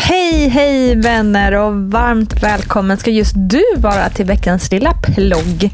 Hej, hej vänner och varmt välkommen ska just du vara till veckans lilla plogg.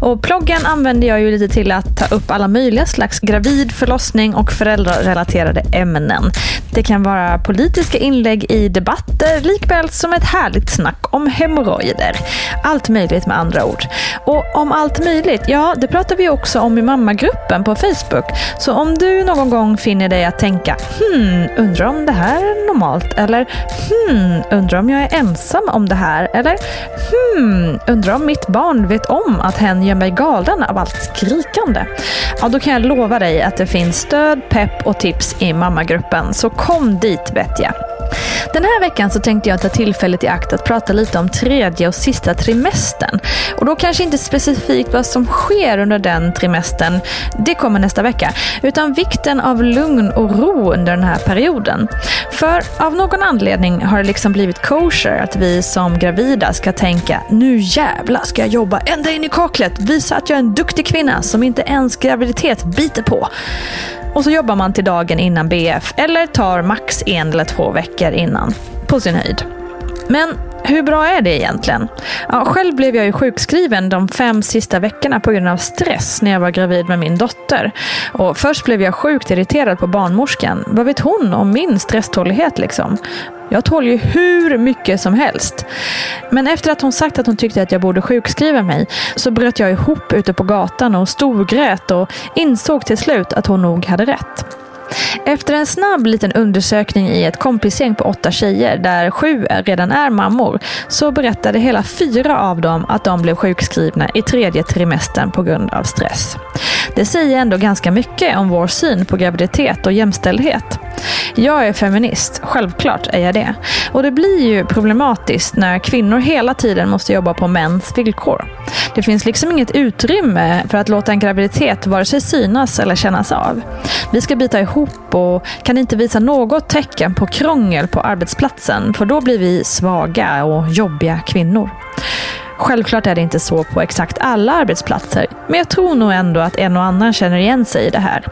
Och ploggen använder jag ju lite till att ta upp alla möjliga slags gravid, förlossning och föräldrarelaterade ämnen. Det kan vara politiska inlägg i debatter likväl som ett härligt snack om hemorrojder. Allt möjligt med andra ord. Och om allt möjligt, ja det pratar vi också om i mammagruppen på Facebook. Så om du någon gång finner dig att tänka hmm, undrar om det här är normalt eller Hmm, undrar om jag är ensam om det här? Eller hmm, undrar om mitt barn vet om att hen gör mig galen av allt skrikande? Ja, då kan jag lova dig att det finns stöd, pepp och tips i mammagruppen. Så kom dit vet jag. Den här veckan så tänkte jag ta tillfället i akt att prata lite om tredje och sista trimestern. Och då kanske inte specifikt vad som sker under den trimestern, det kommer nästa vecka, utan vikten av lugn och ro under den här perioden. För av någon anledning har det liksom blivit kosher att vi som gravida ska tänka nu jävla ska jag jobba ända in i kaklet, visa att jag är en duktig kvinna som inte ens graviditet biter på. Och så jobbar man till dagen innan BF eller tar max en eller två veckor innan. På sin höjd. Men hur bra är det egentligen? Ja, själv blev jag ju sjukskriven de fem sista veckorna på grund av stress när jag var gravid med min dotter. Och först blev jag sjukt irriterad på barnmorskan. Vad vet hon om min stresstålighet liksom? Jag tål ju hur mycket som helst. Men efter att hon sagt att hon tyckte att jag borde sjukskriva mig så bröt jag ihop ute på gatan och storgrät och insåg till slut att hon nog hade rätt. Efter en snabb liten undersökning i ett kompisgäng på åtta tjejer, där sju redan är mammor, så berättade hela fyra av dem att de blev sjukskrivna i tredje trimestern på grund av stress. Det säger ändå ganska mycket om vår syn på graviditet och jämställdhet. Jag är feminist, självklart är jag det. Och det blir ju problematiskt när kvinnor hela tiden måste jobba på mäns villkor. Det finns liksom inget utrymme för att låta en graviditet vare sig synas eller kännas av. Vi ska bita ihop och kan inte visa något tecken på krångel på arbetsplatsen för då blir vi svaga och jobbiga kvinnor. Självklart är det inte så på exakt alla arbetsplatser, men jag tror nog ändå att en och annan känner igen sig i det här.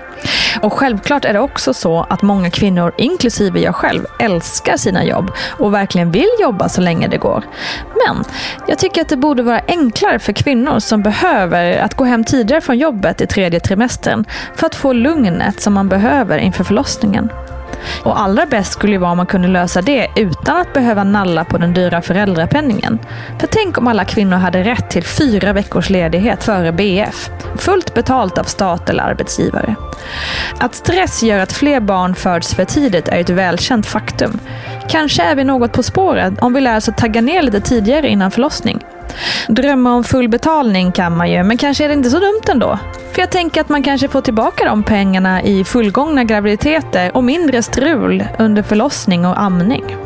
Och självklart är det också så att många kvinnor, inklusive jag själv, älskar sina jobb och verkligen vill jobba så länge det går. Men jag tycker att det borde vara enklare för kvinnor som behöver att gå hem tidigare från jobbet i tredje trimestern för att få lugnet som man behöver inför förlossningen. Och allra bäst skulle ju vara om man kunde lösa det utan att behöva nalla på den dyra föräldrapenningen. För tänk om alla kvinnor hade rätt till fyra veckors ledighet före BF. Fullt betalt av stat eller arbetsgivare. Att stress gör att fler barn föds för tidigt är ett välkänt faktum. Kanske är vi något på spåret om vi lär oss att tagga ner lite tidigare innan förlossning. Drömma om full betalning kan man ju, men kanske är det inte så dumt ändå. För jag tänker att man kanske får tillbaka de pengarna i fullgångna graviditeter och mindre strul under förlossning och amning.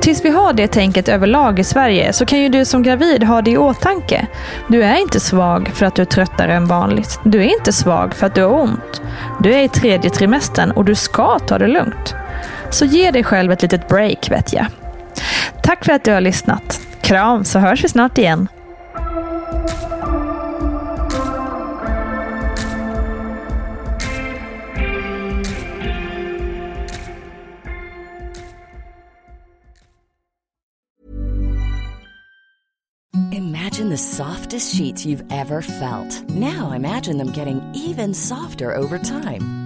Tills vi har det tänket överlag i Sverige så kan ju du som gravid ha det i åtanke. Du är inte svag för att du är tröttare än vanligt. Du är inte svag för att du har ont. Du är i tredje trimestern och du ska ta det lugnt. Så ge dig själv ett litet break vet jag. Tack för att du har lyssnat. Kram så hörs vi snart igen. Imagine the softest sheets you've ever felt. Now imagine them getting even softer over time.